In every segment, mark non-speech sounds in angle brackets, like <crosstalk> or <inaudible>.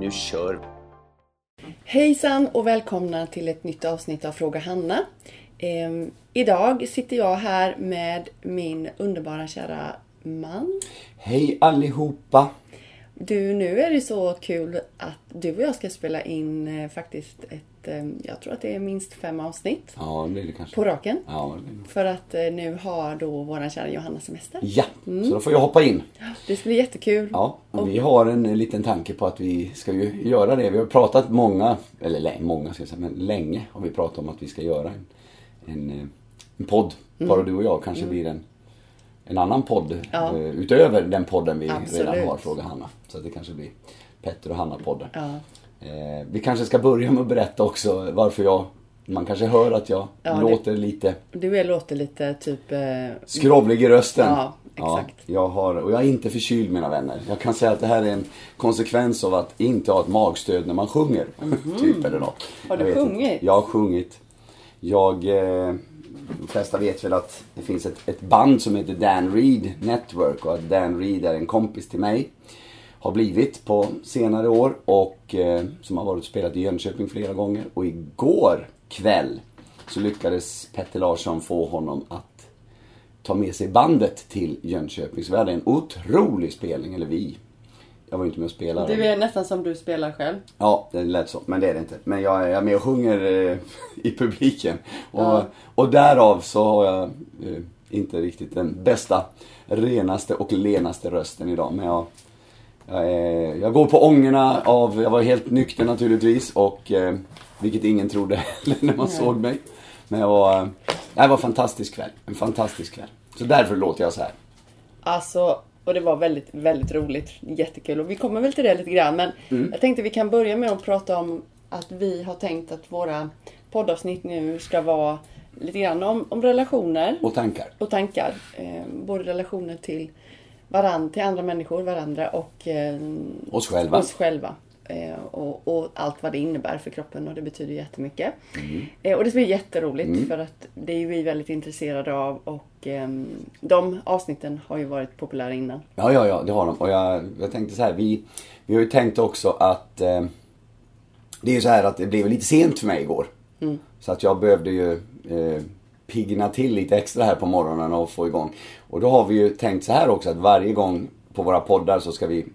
Nu kör vi! Hejsan och välkomna till ett nytt avsnitt av Fråga Hanna. Ehm, idag sitter jag här med min underbara kära man. Hej allihopa! Du, nu är det så kul att du och jag ska spela in eh, faktiskt ett, eh, jag tror att det är minst fem avsnitt Ja, det blir det kanske. på raken. Ja, det blir det. För att eh, nu har då våran kära Johanna semester. ja, så då får jag hoppa in. Det ska bli jättekul. Ja, och vi har en liten tanke på att vi ska ju göra det. Vi har pratat många, eller lä- många ska jag säga, men länge har vi pratat om att vi ska göra en, en, eh, en podd. Bara du och jag kanske blir en, en annan podd Mm. Ja. eh, utöver den podden vi Absolut. redan har, Fråga Hanna. Så att det kanske blir Petter och Hanna-podden. Ja. Eh, vi kanske ska börja med att berätta också varför jag, man kanske hör att jag Ja, det- låter lite Du är, låter lite typ... eh, skrovlig i rösten. Ja, exakt. jag har, och jag är inte förkyld mina vänner. Jag kan säga att det här är en konsekvens av att inte ha ett magstöd när man sjunger. <laughs> typ eller något. Har du sjungit? Inte. Jag har sjungit. Jag, eh, de flesta vet väl att det finns ett, ett band som heter Dan Reed Network och att Dan Reed är en kompis till mig. Har blivit på senare år och eh, som har varit och spelat i Jönköping flera gånger. Och igår kväll så lyckades Petter Larsson få honom att ta med sig bandet till Jönköping. Så vi hade en otrolig spelning, eller vi. Jag var ju inte med och spelade. Du är nästan som du spelar själv. Ja, det lät så. Men det är det inte. Men jag är jag är med och sjunger eh, <laughs> i publiken. Och, Ja. och därav så har jag eh, inte riktigt den bästa, renaste och lenaste rösten idag. Men jag, jag, är, jag går på ångorna av, jag var helt nykter naturligtvis. Och, eh, vilket ingen trodde <laughs> när man Nej. såg mig. Men jag var, eh, det var en fantastisk kväll. En fantastisk kväll. Så därför låter jag så här. Alltså, och det var väldigt, väldigt roligt. Jättekul. Och vi kommer väl till det lite grann. Men Mm. jag tänkte vi kan börja med att prata om att vi har tänkt att våra poddavsnitt nu ska vara lite grann om, om relationer Och tankar. och tankar. Eh, både relationer till varandra, till andra människor, varandra och eh, Oss själva. oss själva. Eh, och, och allt vad det innebär för kroppen och det betyder jättemycket. Eh, och det ska bli jätteroligt för att det är vi väldigt intresserade av och ehm, de avsnitten har ju varit populära innan. Ja, ja, ja, det har de. Och jag, jag tänkte så här, vi, vi har ju tänkt också att eh, det är ju så här att det blev lite sent för mig igår. Så att jag behövde ju eh, piggna till lite extra här på morgonen och få igång. Och då har vi ju tänkt så här också att varje gång på våra poddar så ska vi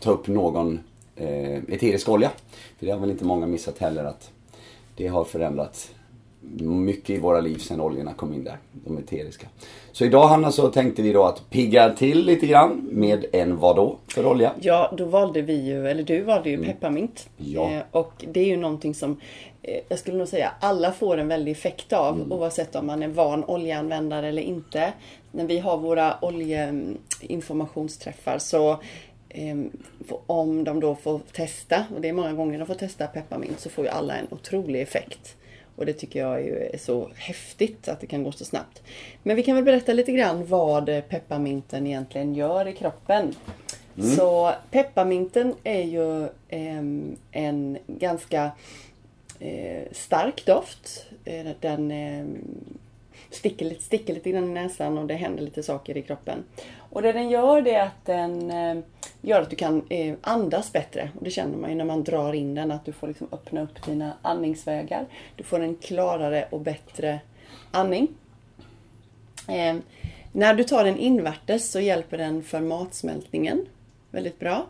ta upp någon eh, eterisk olja. För det har väl inte många missat heller att det har förändrats mycket i våra liv sen oljorna kom in där, de eteriska. Så idag Hanna så tänkte vi då att pigga till lite grann med en vadå för olja? Ja, då valde vi ju, eller du valde ju pepparmint. Ja. Eh, och det är ju någonting som eh, jag skulle nog säga alla får en väldig effekt av oavsett om man är van oljeanvändare eller inte. När vi har våra oljeinformationsträffar så ehm, får- om de då får testa, och det är många gånger de får testa pepparmint, så får ju alla en otrolig effekt. Och det tycker jag är så häftigt att det kan gå så snabbt. Men vi kan väl berätta lite grann vad pepparminten egentligen gör i kroppen. Så pepparminten är ju ehm, en ganska eh, stark doft. Eh, den ehm, sticker, lite, sticker lite grann i näsan och det händer lite saker i kroppen. Och det den gör det är att den eh, gör att du kan eh, andas bättre. Och det känner man ju när man drar in den att du får liksom öppna upp dina andningsvägar. Du får en klarare och bättre andning. Eh, när du tar den invärtes så hjälper den för matsmältningen väldigt bra.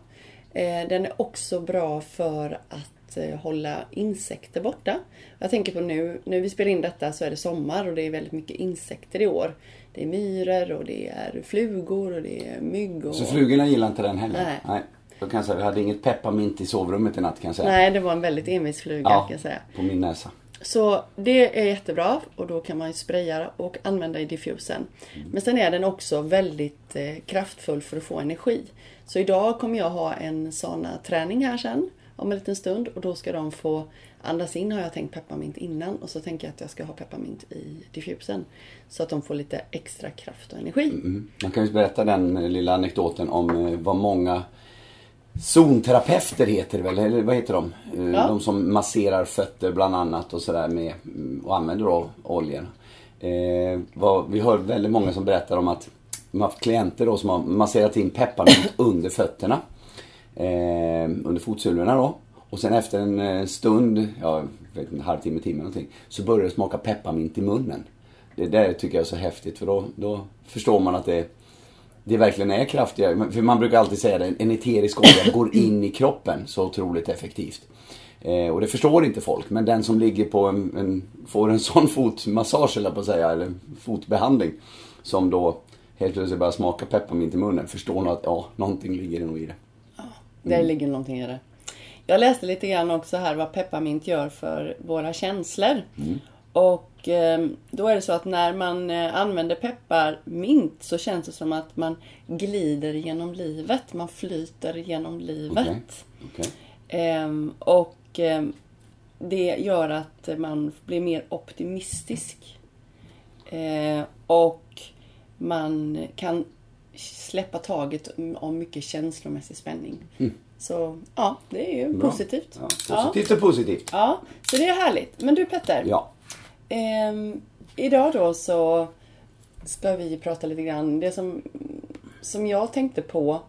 Eh, den är också bra för att eh, hålla insekter borta. Jag tänker på nu, när vi spelar in detta så är det sommar och det är väldigt mycket insekter i år. Det är myror och det är flugor och det är mygg. Och... Så flugorna gillar inte den heller? Nej. Nej. Då kan jag säga, vi hade inget pepparmint i sovrummet i natt kan jag säga. Nej, det var en väldigt envis fluga ja, kan jag säga. på min näsa. Så det är jättebra och då kan man ju spraya och använda i diffusen. Men sen är den också väldigt eh, kraftfull för att få energi. Så idag kommer jag ha en såna träning här sen. om en liten stund och då ska de få andas in har jag tänkt pepparmint innan och så tänker jag att jag ska ha pepparmint i diffusen. Så att de får lite extra kraft och energi. Mm. Man kan ju berätta den eh, lilla anekdoten om eh, vad många zonterapeuter heter det väl, eller vad heter de? Eh, Ja. De som masserar fötter bland annat och sådär med mm, och använder då oljor. Eh, vad, vi hör väldigt många som berättar om att de har haft klienter då som har masserat in pepparmint <laughs> under fötterna. Eh, under fotsulorna då. Och sen efter en eh, stund, ja, vet, en halvtimme, timme någonting, så börjar det smaka pepparmint i munnen. Det där tycker jag är så häftigt för då, då förstår man att det, det verkligen är kraftiga. För man brukar alltid säga det, en eterisk olja <coughs> går in i kroppen så otroligt effektivt. Eh, och det förstår inte folk, men den som ligger på en, en får en <laughs> sån fotmassage eller på att säga, eller fotbehandling. Som då helt plötsligt börjar smaka pepparmint i munnen, förstår nog att ja, någonting ligger nog i det. Där ligger någonting i det. Jag läste lite grann också här vad pepparmint gör för våra känslor. Och eh, då är det så att när man eh, använder pepparmint så känns det som att man glider genom livet. Man flyter genom livet. Okej. Okej. Ehm, och ehm, det gör att man blir mer optimistisk. Och man kan släppa taget om mycket känslomässig spänning. Så ja, det är ju Bra. positivt. Ja, positivt och positivt. Ja, så det är härligt. Men du Petter. Ja. Ehm, idag då så ska vi prata lite grann. Det som, som jag tänkte på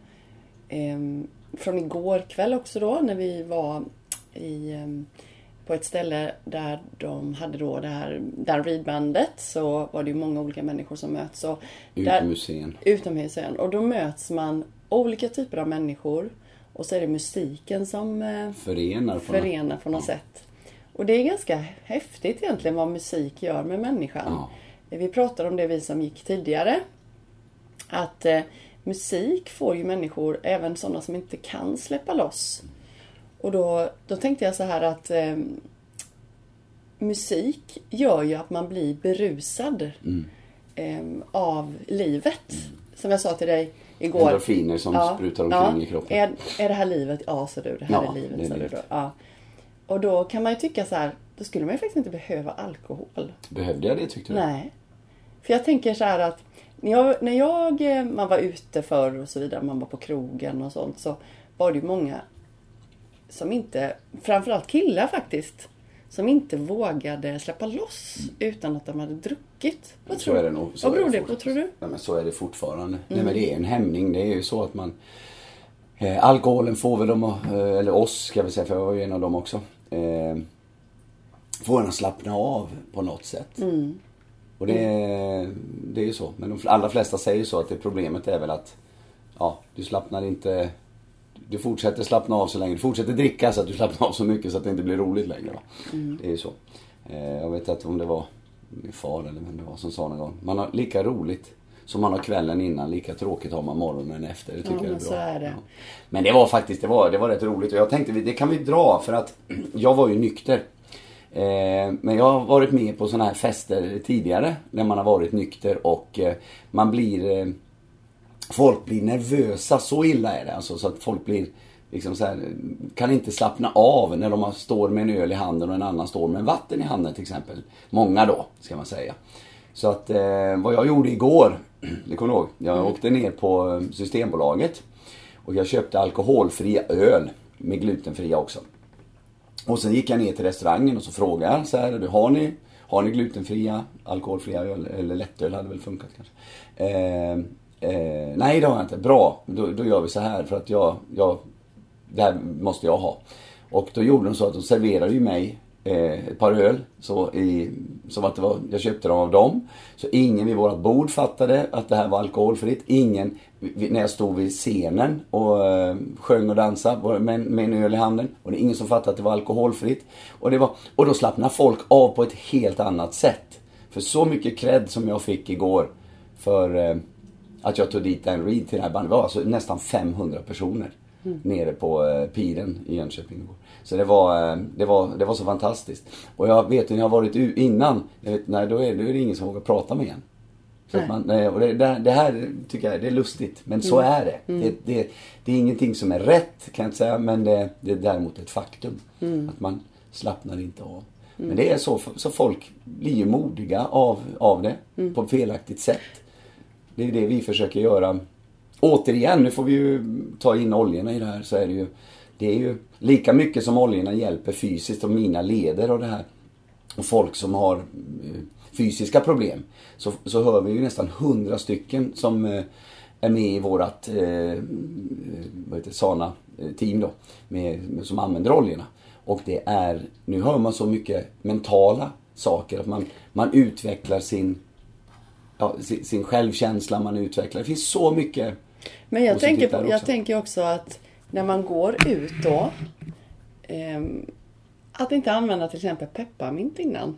ehm, från igår kväll också då när vi var i, ehm, på ett ställe där de hade då det här där ridbandet så var det ju många olika människor som möts. Och där, Utomhusscen. utomhusen. Och då möts man olika typer av människor och så är det musiken som eh, Förenar på något- förenar på något sätt. Och det är ganska häftigt egentligen vad musik gör med människan. Vi pratade om det vi som gick tidigare. Att eh, musik får ju människor, även sådana som inte kan släppa loss. Och då, då tänkte jag så här att eh, musik gör ju att man blir berusad eh, av livet. Som jag sa till dig igår. Endorfiner som sprutar omkring i kroppen. Är, är det här livet? Ja, sa du. Det här Ja, är livet, sa du då. Ja. Och då kan man ju tycka så här, då skulle man ju faktiskt inte behöva alkohol. Behövde jag det tyckte du? Nej. För jag tänker så här att när jag, när jag, eh, man var ute förr och så vidare, man var på krogen och sånt, så var det ju många som inte, framförallt killar faktiskt, som inte vågade släppa loss utan att de hade druckit. Vad, Så tror, är det nog. Så vad beror det på tror du? Ja, men så är det fortfarande. Nej Mm. men det är en hämning. Det är ju så att man eh, Alkoholen får väl dem, eh, eller oss ska vi säga, för jag var ju en av dem också. Eh, får en att slappna av på något sätt. Mm. Och det, är- det är ju så. Men de allra flesta säger ju så att det problemet är väl att ja, du slappnar inte du fortsätter slappna av så länge. Du fortsätter dricka så att du slappnar av så mycket så att det inte blir roligt längre. Mm. Det är ju så. Eh, jag vet inte om det var min far eller vem det var som sa någon gång. Man har lika roligt som man har kvällen innan, lika tråkigt har man morgonen efter. Det tycker Ja, jag är men bra. är det. Ja. Men det var faktiskt, det var, det var rätt roligt och jag tänkte det kan vi dra för att <clears throat> jag var ju nykter. Eh, men jag har varit med på sådana här fester tidigare när man har varit nykter och eh, man blir eh, Folk blir nervösa, så illa är det alltså så att folk blir liksom så här, kan inte slappna av när de står med en öl i handen och en annan står med vatten i handen till exempel. Många då, ska man säga. Så att eh, vad jag gjorde igår, <clears throat> det kommer du ihåg? Jag åkte ner på eh, Systembolaget och jag köpte alkoholfria öl med glutenfria också. Och sen gick jag ner till restaurangen och så frågade så här, har ni, har ni glutenfria, alkoholfria öl, eller lättöl hade väl funkat kanske. Eh, eh, nej det har jag inte. Bra, då, då gör vi så här för att jag, jag, det här måste jag ha. Och då gjorde de så att de serverade ju mig eh, ett par öl. Så i, som att det var, jag köpte dem av dem. Så ingen vid vårt bord fattade att det här var alkoholfritt. Ingen när jag stod vid scenen och eh, sjöng och dansade med, med en öl i handen. Och det är ingen som fattade att det var alkoholfritt. Och, det var, och då slappnade folk av på ett helt annat sätt. För så mycket cred som jag fick igår för eh, att jag tog dit Dan Reed till det här bandet. Det var alltså nästan 500 personer nere på eh, piren i Jönköping igår. Så det var, eh, det, var, det var så fantastiskt. Och jag vet ju när jag har varit innan, jag vet, nej, då, är, då är det ingen som vågar prata med en. Så att man, och det, det, här tycker jag det är lustigt, men så är det. Det, det. Det är ingenting som är rätt kan jag inte säga, men det, det är däremot ett faktum. Att man slappnar inte av. Men det är så, så folk blir ju modiga av, av det på ett felaktigt sätt. Det är det vi försöker göra. Återigen, nu får vi ju ta in oljorna i det här, så är det ju det är ju lika mycket som oljorna hjälper fysiskt och mina leder och det här. Och folk som har eh, fysiska problem. Så, så hör vi ju nästan hundra stycken som eh, är med i vårat eh, eh vad heter, Sana-team då. Med, som använder oljorna. Och det är, nu hör man så mycket mentala saker. Att man, man utvecklar sin, ja, sin, sin självkänsla, man utvecklar. Det finns så mycket Men jag tänker, på, jag tänker också att när man går ut då. ehm, att inte använda till exempel pepparmint innan.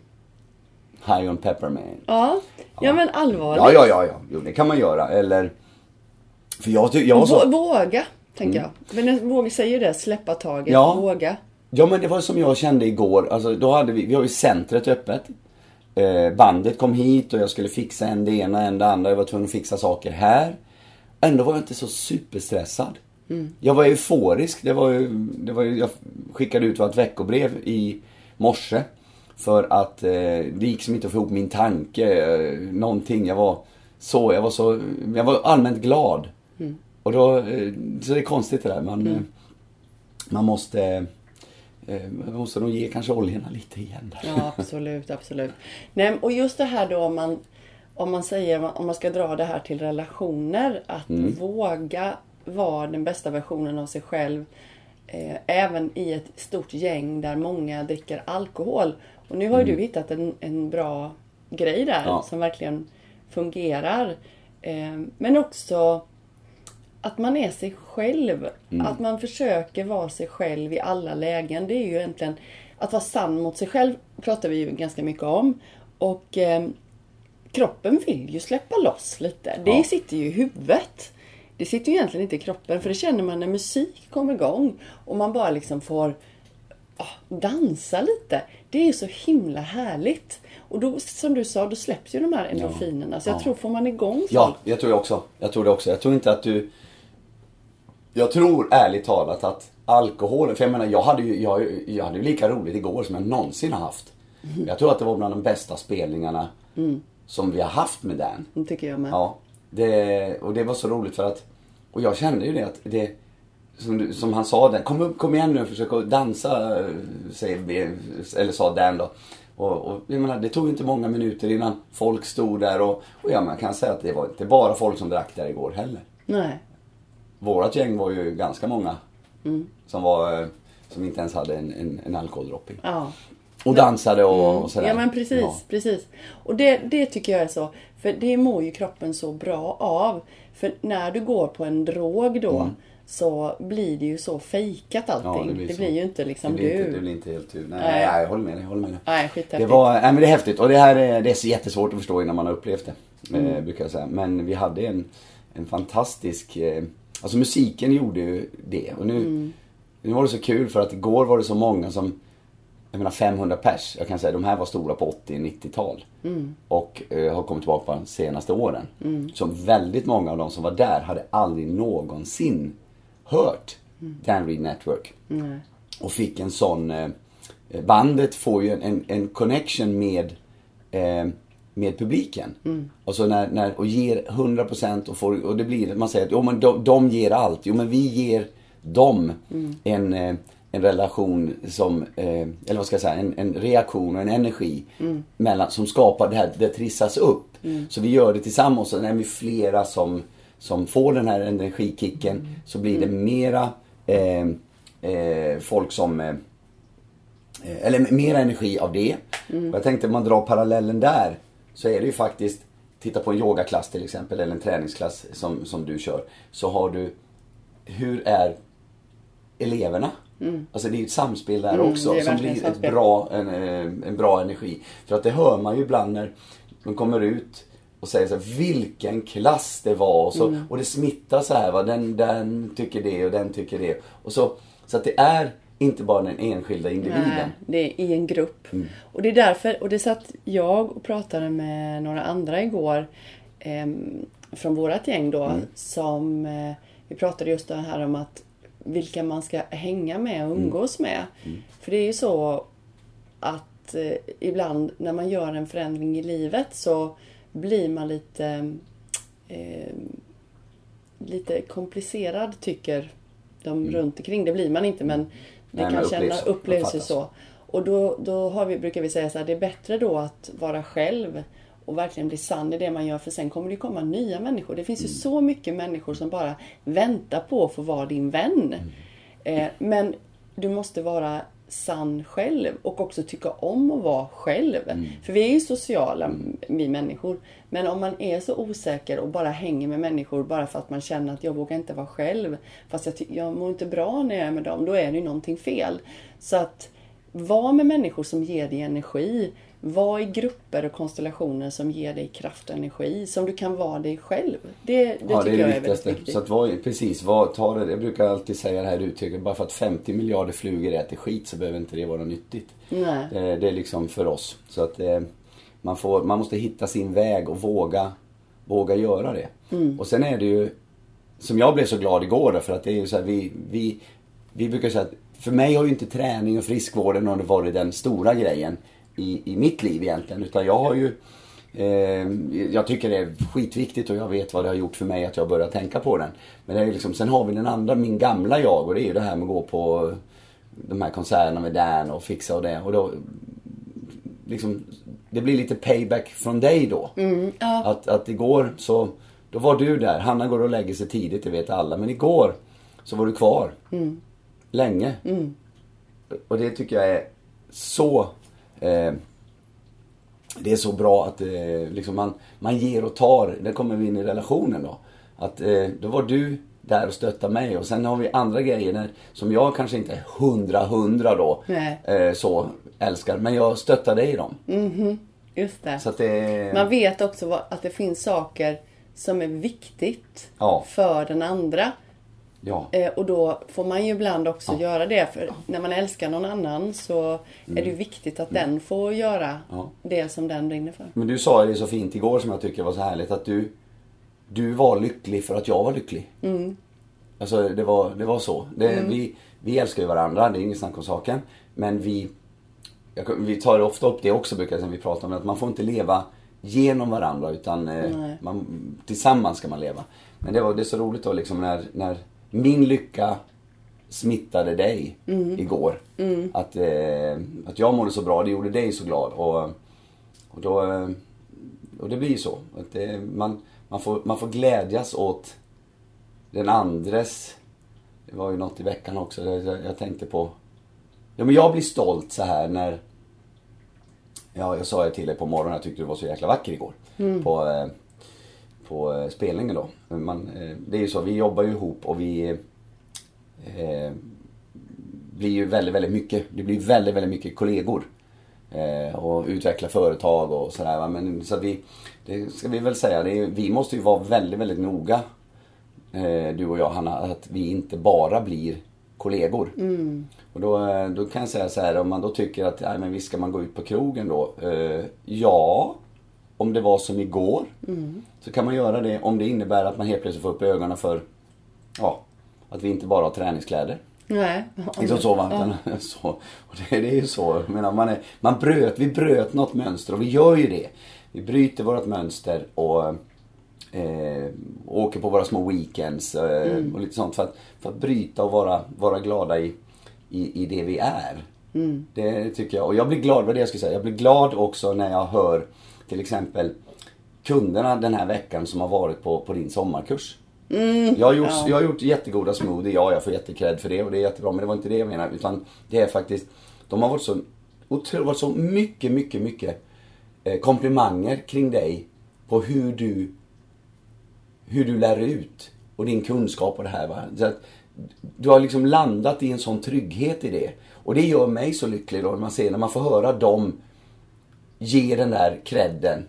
High on peppermint. Ja, ja. men allvarligt. Ja, ja, ja, ja. Jo, det kan man göra. Eller... För jag, jag så... Vå- Våga, tänker jag. Men våga säger det, släppa taget. Mm. Ja. Våga. Ja, men det var som jag kände igår. Alltså, då hade vi, vi har ju centret öppet. Eh, bandet kom hit och jag skulle fixa en det ena, en det andra. Jag var tvungen att fixa saker här. Ändå var jag inte så superstressad. Jag var euforisk. Det var ju, det var ju, jag skickade ut ett veckobrev i morse. För att eh, det gick som inte att få ihop min tanke. Eh, någonting. Jag var så, jag var så, jag var allmänt glad. Och då, eh, så det är konstigt det där. Man, eh, man måste Eh, måste nog ge kanske oljorna lite igen där. Ja, absolut, absolut. Nej, och just det här då om man, om man säger, om man ska dra det här till relationer, att Mm. våga vara den bästa versionen av sig själv. Eh, även i ett stort gäng där många dricker alkohol. Och nu har ju du hittat en, en bra grej där Mm. Ja. som verkligen fungerar. Eh, men också att man är sig själv. Mm. Att man försöker vara sig själv i alla lägen. Det är ju egentligen att vara sann mot sig själv pratar vi ju ganska mycket om. Och eh, kroppen vill ju släppa loss lite. Det Ja. sitter ju i huvudet. Det sitter ju egentligen inte i kroppen för det känner man när musik kommer igång och man bara liksom får ah, dansa lite. Det är ju så himla härligt. Och då, som du sa, då släpps ju de här endorfinerna. Så jag Ja. tror, får man igång folk Ja, jag tror jag också. Jag tror det också. Jag tror inte att du... Jag tror ärligt talat att alkoholen, för jag menar jag hade ju, jag, jag hade ju lika roligt igår som jag någonsin har haft. Mm. Jag tror att det var bland de bästa spelningarna som vi har haft med Dan. Det tycker jag med. Ja, det, och det var så roligt för att, och jag kände ju det att det, som, som han sa där, kom, upp, kom igen nu försök att dansa, säger, eller sa Dan då. Och, och jag menar, det tog inte många minuter innan folk stod där och, och ja, man kan säga att det var inte bara folk som drack där igår heller. Nej. Vårat gäng var ju ganska många som var, eh, som inte ens hade en, en, en alkoholdropping. Ja. Och dansade och, och sådär. Ja men precis, Ja. precis. Och det, det tycker jag är så. För det mår ju kroppen så bra av. För när du går på en drog då så blir det ju så fejkat allting. Mm. Ja, det, blir så. ju inte liksom det blir du. Inte, det blir inte helt tur. Nej, Nej. nej. jag håller med dig. Håller med dig. Nej. Det var, nej men det är häftigt och det här är, det är så jättesvårt att förstå innan man har upplevt det. Mm. Eh, brukar jag säga. Men vi hade en, en fantastisk, eh, alltså musiken gjorde ju det. Och nu, Mm. nu var det så kul för att igår var det så många som, jag menar 500 pers. Jag kan säga de här var stora på 80-90-tal. Mm. Och eh, har kommit tillbaka de senaste åren. Så väldigt många av de som var där hade aldrig någonsin hört Dan Reed Network. Nej. Och fick en sån... Eh, bandet får ju en, en, en connection med, eh, med publiken. Och, så när, när, och ger 100% och, får, och det blir, man säger att jo, men de, de ger allt. Jo men vi ger dem en, eh, en relation som, eh, eller vad ska jag säga, en, en reaktion och en energi mellan, som skapar det här, det trissas upp. Så vi gör det tillsammans. Och när vi är flera som, som får den här energikicken så blir det mera eh, eh, folk som eh, Eh, eller mer energi av det. Och jag tänkte man drar parallellen där så är det ju faktiskt, titta på en yogaklass till exempel eller en träningsklass som, som du kör. Så har du, hur är eleverna? Alltså det är ju ett samspel där Mm, också som blir ett bra, en, en bra energi. För att det hör man ju ibland när de kommer ut och säger så här, vilken klass det var. Och, så, Mm. och det smittar så här, va? Den, den tycker det och den tycker det. Och så, så att det är inte bara den enskilda individen. Nej, det är i en grupp. Mm. Och det är därför, och det satt jag och pratade med några andra igår. eh, från vårat gäng då som eh, vi pratade just det här om att vilka man ska hänga med och umgås med. För det är ju så att eh, ibland när man gör en förändring i livet så blir man lite eh, lite komplicerad tycker de runt omkring. Det blir man inte men det Nej, kan men känna, upplevs upplevs ju så. Och då, då har vi, brukar vi säga så här, det är bättre då att vara själv och verkligen bli sann i det man gör för sen kommer det ju komma nya människor. Det finns ju så mycket människor som bara väntar på att få vara din vän. Eh, men du måste vara sann själv och också tycka om att vara själv. För vi är ju sociala, vi människor. Men om man är så osäker och bara hänger med människor bara för att man känner att jag vågar inte vara själv. Fast jag, jag mår inte bra när jag är med dem. Då är det ju någonting fel. Så att var med människor som ger dig energi. Var i grupper och konstellationer som ger dig kraft och energi. Som du kan vara dig själv. Det, det ja, tycker det är jag det är väldigt viktigaste. viktigt. Så att vad, precis, vad, ta det, jag brukar alltid säga det här uttrycket, bara för att 50 miljarder flugor äter skit så behöver inte det vara nyttigt. Nej. Det, det är liksom för oss. Så att eh, man, får, man måste hitta sin väg och våga, våga göra det. Mm. Och sen är det ju, som jag blev så glad igår då, för att det är ju så här, vi, vi, vi brukar säga att för mig har ju inte träning och friskvården varit den stora grejen i, i mitt liv egentligen. Utan jag har ju Eh, jag tycker det är skitviktigt och jag vet vad det har gjort för mig att jag börjar tänka på den. Men det är liksom, sen har vi den andra, min gamla jag och det är ju det här med att gå på de här konserterna med Dan och fixa och det. Och då, liksom, det blir lite payback från dig då. ja. Att, att igår så, då var du där. Hanna går och lägger sig tidigt, det vet alla. Men igår så var du kvar. Länge. Och det tycker jag är så eh, det är så bra att eh, liksom man, man ger och tar. Där kommer vi in i relationen då. Att eh, då var du där och stöttade mig och sen har vi andra grejer där, som jag kanske inte är hundra hundra då eh, så älskar. Men jag stöttar dig i dem. Just det. Så det Man vet också att det finns saker som är viktigt Ja. för den andra. Ja. Eh, och då får man ju ibland också göra det. För när man älskar någon annan så är det ju viktigt att den får göra Mm. Ja. det som den brinner för. Men du sa det så fint igår som jag tycker var så härligt att du Du var lycklig för att jag var lycklig. Mm. Alltså det var, det var så. Det, vi, vi älskar ju varandra, det är inget snack om saken. Men vi jag, Vi tar ofta upp det också brukar jag säga, vi pratar om det, att man får inte leva genom varandra utan eh, man, tillsammans ska man leva. Men det var det är så roligt då liksom när, när min lycka smittade dig Mm. igår. Att, eh, att jag mådde så bra, det gjorde dig så glad. Och, och, då, eh, och det blir så. Att det, man, man, får, man får glädjas åt den andres... Det var ju något i veckan också, jag, jag tänkte på... Ja men jag blir stolt så här när... Ja, jag sa ju till dig på morgonen, jag tyckte du var så jäkla vacker igår. På, eh, på eh, spelningen då. Man, eh, det är ju så, vi jobbar ju ihop och vi... Eh, blir ju väldigt, väldigt mycket. Det blir väldigt, väldigt mycket kollegor. Eh, och utveckla företag och sådär. Men så vi, det ska vi väl säga, är, vi måste ju vara väldigt, väldigt noga. Eh, du och jag Hanna, att vi inte bara blir kollegor. Och då, eh, då kan jag säga så här, om man då tycker att, nej men visst ska man gå ut på krogen då? Eh, ja, om det var som igår. Så kan man göra det om det innebär att man helt plötsligt får upp ögonen för, ja, att vi inte bara har träningskläder. Nej. Liksom så va. Utan, <laughs> så. Och det, det är ju så. Menar, man, är, man bröt, vi bröt något mönster och vi gör ju det. Vi bryter vårt mönster och eh, åker på våra små weekends eh, och lite sånt för att, för att bryta och vara, vara glada i, i, i det vi är. Det tycker jag. Och jag blir glad, vad det jag skulle säga. Jag blir glad också när jag hör till exempel kunderna den här veckan som har varit på, på din sommarkurs. jag, har gjort, ja. jag har gjort jättegoda smoothie, ja jag får jättekred för det och det är jättebra men det var inte det jag menar utan det är faktiskt De har varit så otroligt, varit så mycket, mycket, mycket eh, komplimanger kring dig på hur du hur du lär ut och din kunskap och det här. Va? Så att du har liksom landat i en sån trygghet i det. Och det gör mig så lycklig då när man ser, när man får höra dem ge den där credden.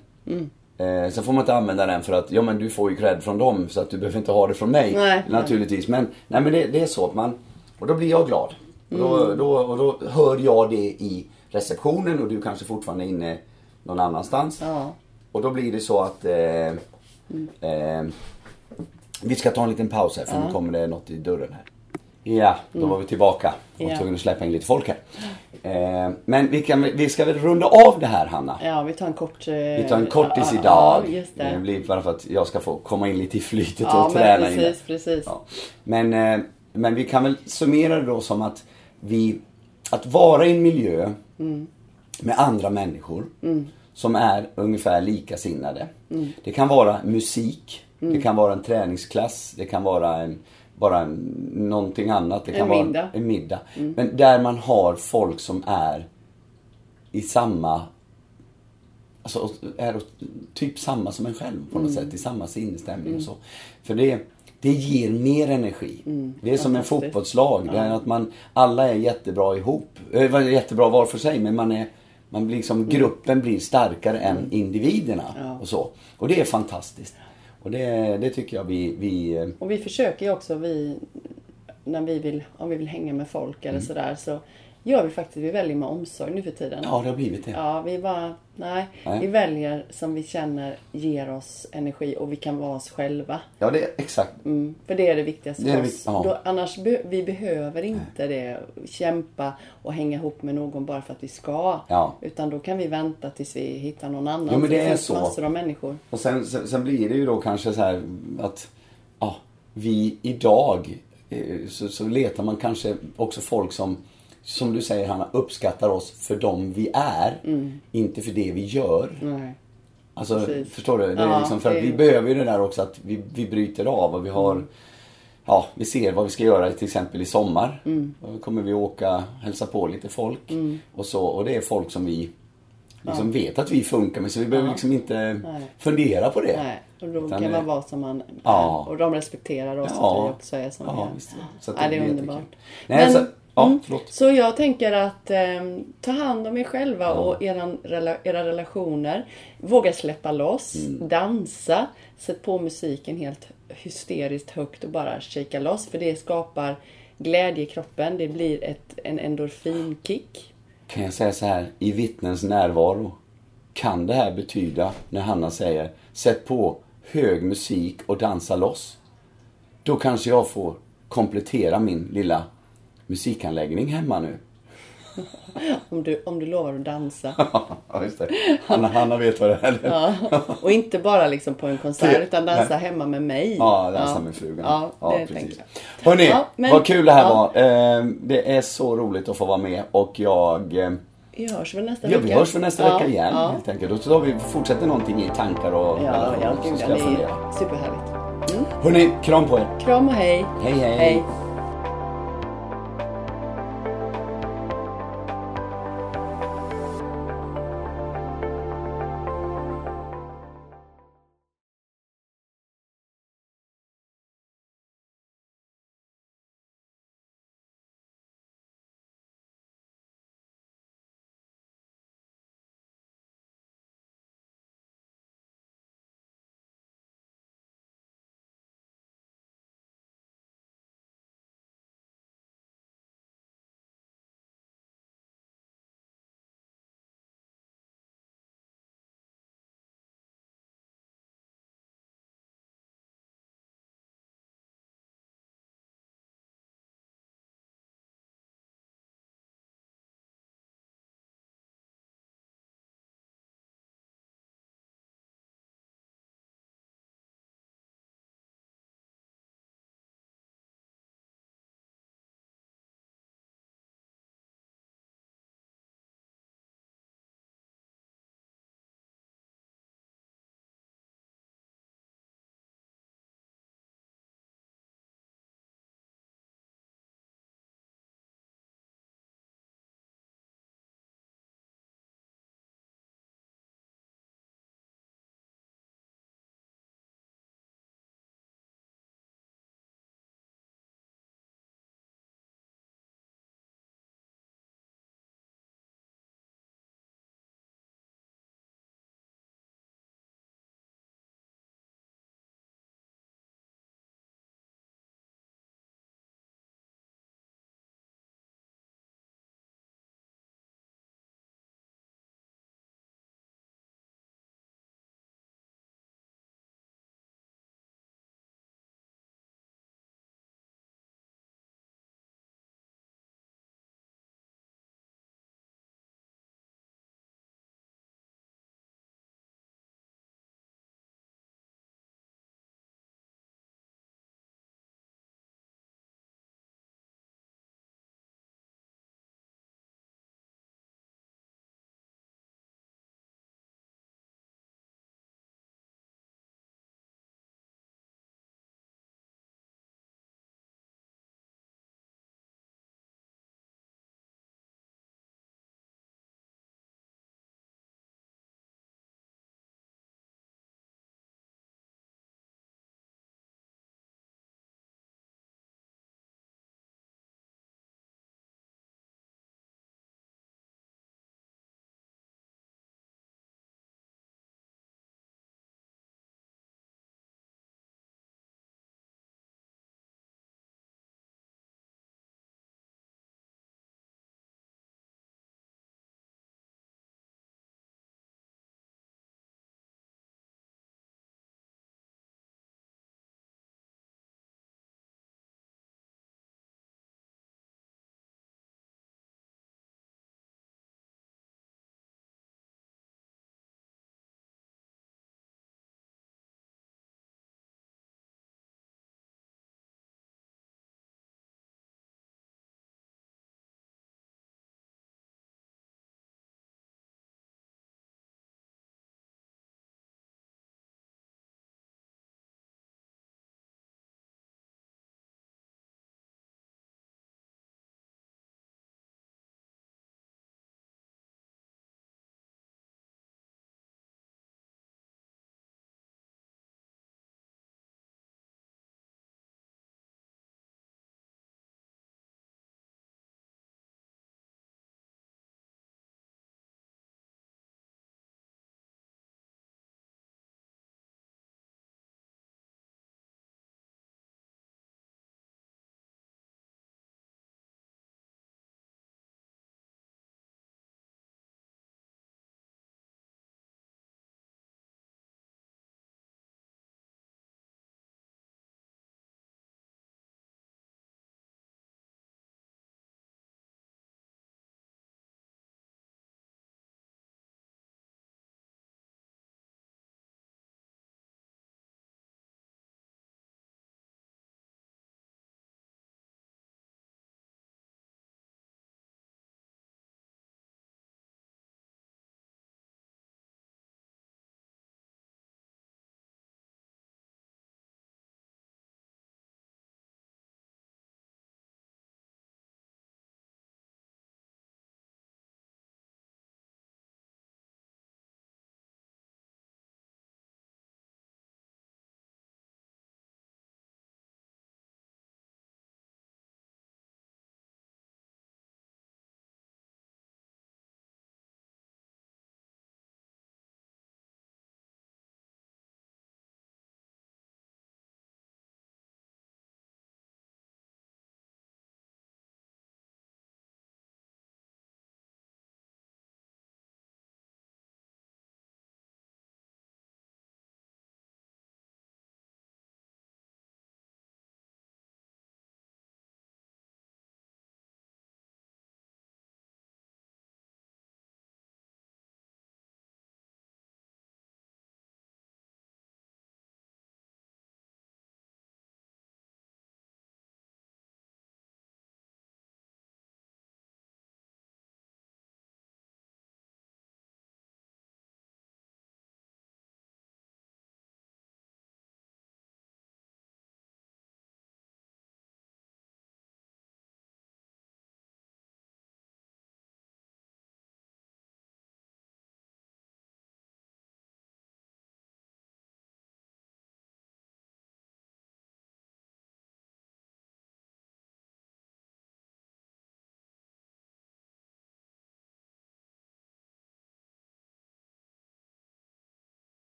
Eh, sen får man inte använda den för att, ja men du får ju cred från dem så att du behöver inte ha det från mig. Nej, naturligtvis. Men, nej, men det, det är så att man, och då blir jag glad. Och då, då, och då hör jag det i receptionen och du kanske fortfarande är inne någon annanstans. Ja. Och då blir det så att eh, Eh, vi ska ta en liten paus här för nu kommer det något i dörren här. Ja, då var vi tillbaka. Var Ja. tvungen att släppa in lite folk här. Eh, men vi, kan, vi ska väl runda av det här Hanna. Ja, vi tar en kort... eh, Vi tar en kortis idag. Ja, just det. blir bara för att jag ska få komma in lite i flytet Ja, och träna in det. precis, precis. Ja. Men, eh, men vi kan väl summera det då som att vi, att vara i en miljö Mm. med andra människor som är ungefär likasinnade. Mm. Det kan vara musik, det kan vara en träningsklass, det kan vara en, bara någonting annat. Det kan En vara middag. Mm. en middag. Men där man har folk som är i samma Alltså är typ samma som en själv på något Mm. sätt, i samma sinnesstämning och så. För det, det ger mer energi. Det är som en Mm. Fotbollslag. Det är att man, alla är jättebra ihop. Är jättebra var för sig, men man är, man blir liksom, gruppen blir starkare än individerna. Mm. Ja. Och så. Och det är fantastiskt. Och det, det tycker jag vi, vi Och vi försöker ju också, vi, när vi vill, om vi vill hänga med folk Mm. eller sådär, så gör vi faktiskt, vi väljer med omsorg nu för tiden. ja det har blivit det. Ja, vi bara, nej, Nej. vi väljer som vi känner ger oss energi och vi kan vara oss själva. Ja, det är exakt. Mm, för det är det viktigaste Det är för det oss. ja. Då, annars be, vi behöver inte det, kämpa och hänga ihop med någon bara för att vi ska. Ja. Utan då kan vi vänta tills vi hittar någon annan. Jo, men För det är så. massor av människor. Och sen, sen, sen blir det ju då kanske så här att ja, vi idag eh, så, så letar man kanske också folk som som du säger Hanna, uppskattar oss för dem vi är. Inte för det vi gör. Nej. Alltså, Mm. Precis. förstår du? Det är Ja, liksom för det- att vi behöver ju det där också att vi, vi bryter av och vi har Mm. Ja, vi ser vad vi ska göra till exempel i sommar. Mm. Då kommer vi åka, hälsa på lite folk. Och, så, och det är folk som vi liksom vet att vi funkar med så vi behöver liksom inte Nej. fundera på det. Nej, och då Utan kan det- man vara som man är. Ja. Och de respekterar oss Ja. att vi också är som vi Ja, är. Så att ja, det är underbart. Nej, så, ja, förlåt. Så jag tänker att eh, ta hand om er själva och eran, era relationer. Våga släppa loss, Mm. dansa, sätt på musiken helt hysteriskt högt och bara shaka loss. För det skapar glädje i kroppen. Det blir ett, en endorfinkick. Kan jag säga så här, i vittnens närvaro kan det här betyda när Hanna säger sätt på hög musik och dansa loss. Då kanske jag får komplettera min lilla musikanläggning hemma nu. <laughs> Om du, om du lovar att dansa. <laughs> ja, just det. Hanna, Hanna vet vad det är. Ja. Och inte bara liksom på en konsert utan dansa hemma med mig. Ja, dansa med frugan. Ja, det tänker jag. Hörni, Ja, men- vad kul det här ja. var. Eh, Det är så roligt att få vara med och jag... eh, Vi hörs väl nästa Ja, vecka? vi hörs för nästa Ja, vecka igen Ja, helt enkelt. Och så har vi fortsätter någonting i tankar och ja, ja gud, ska det fundera. är superhärligt. Hörni, kram på er. Kram och hej. Hej, hej. hej.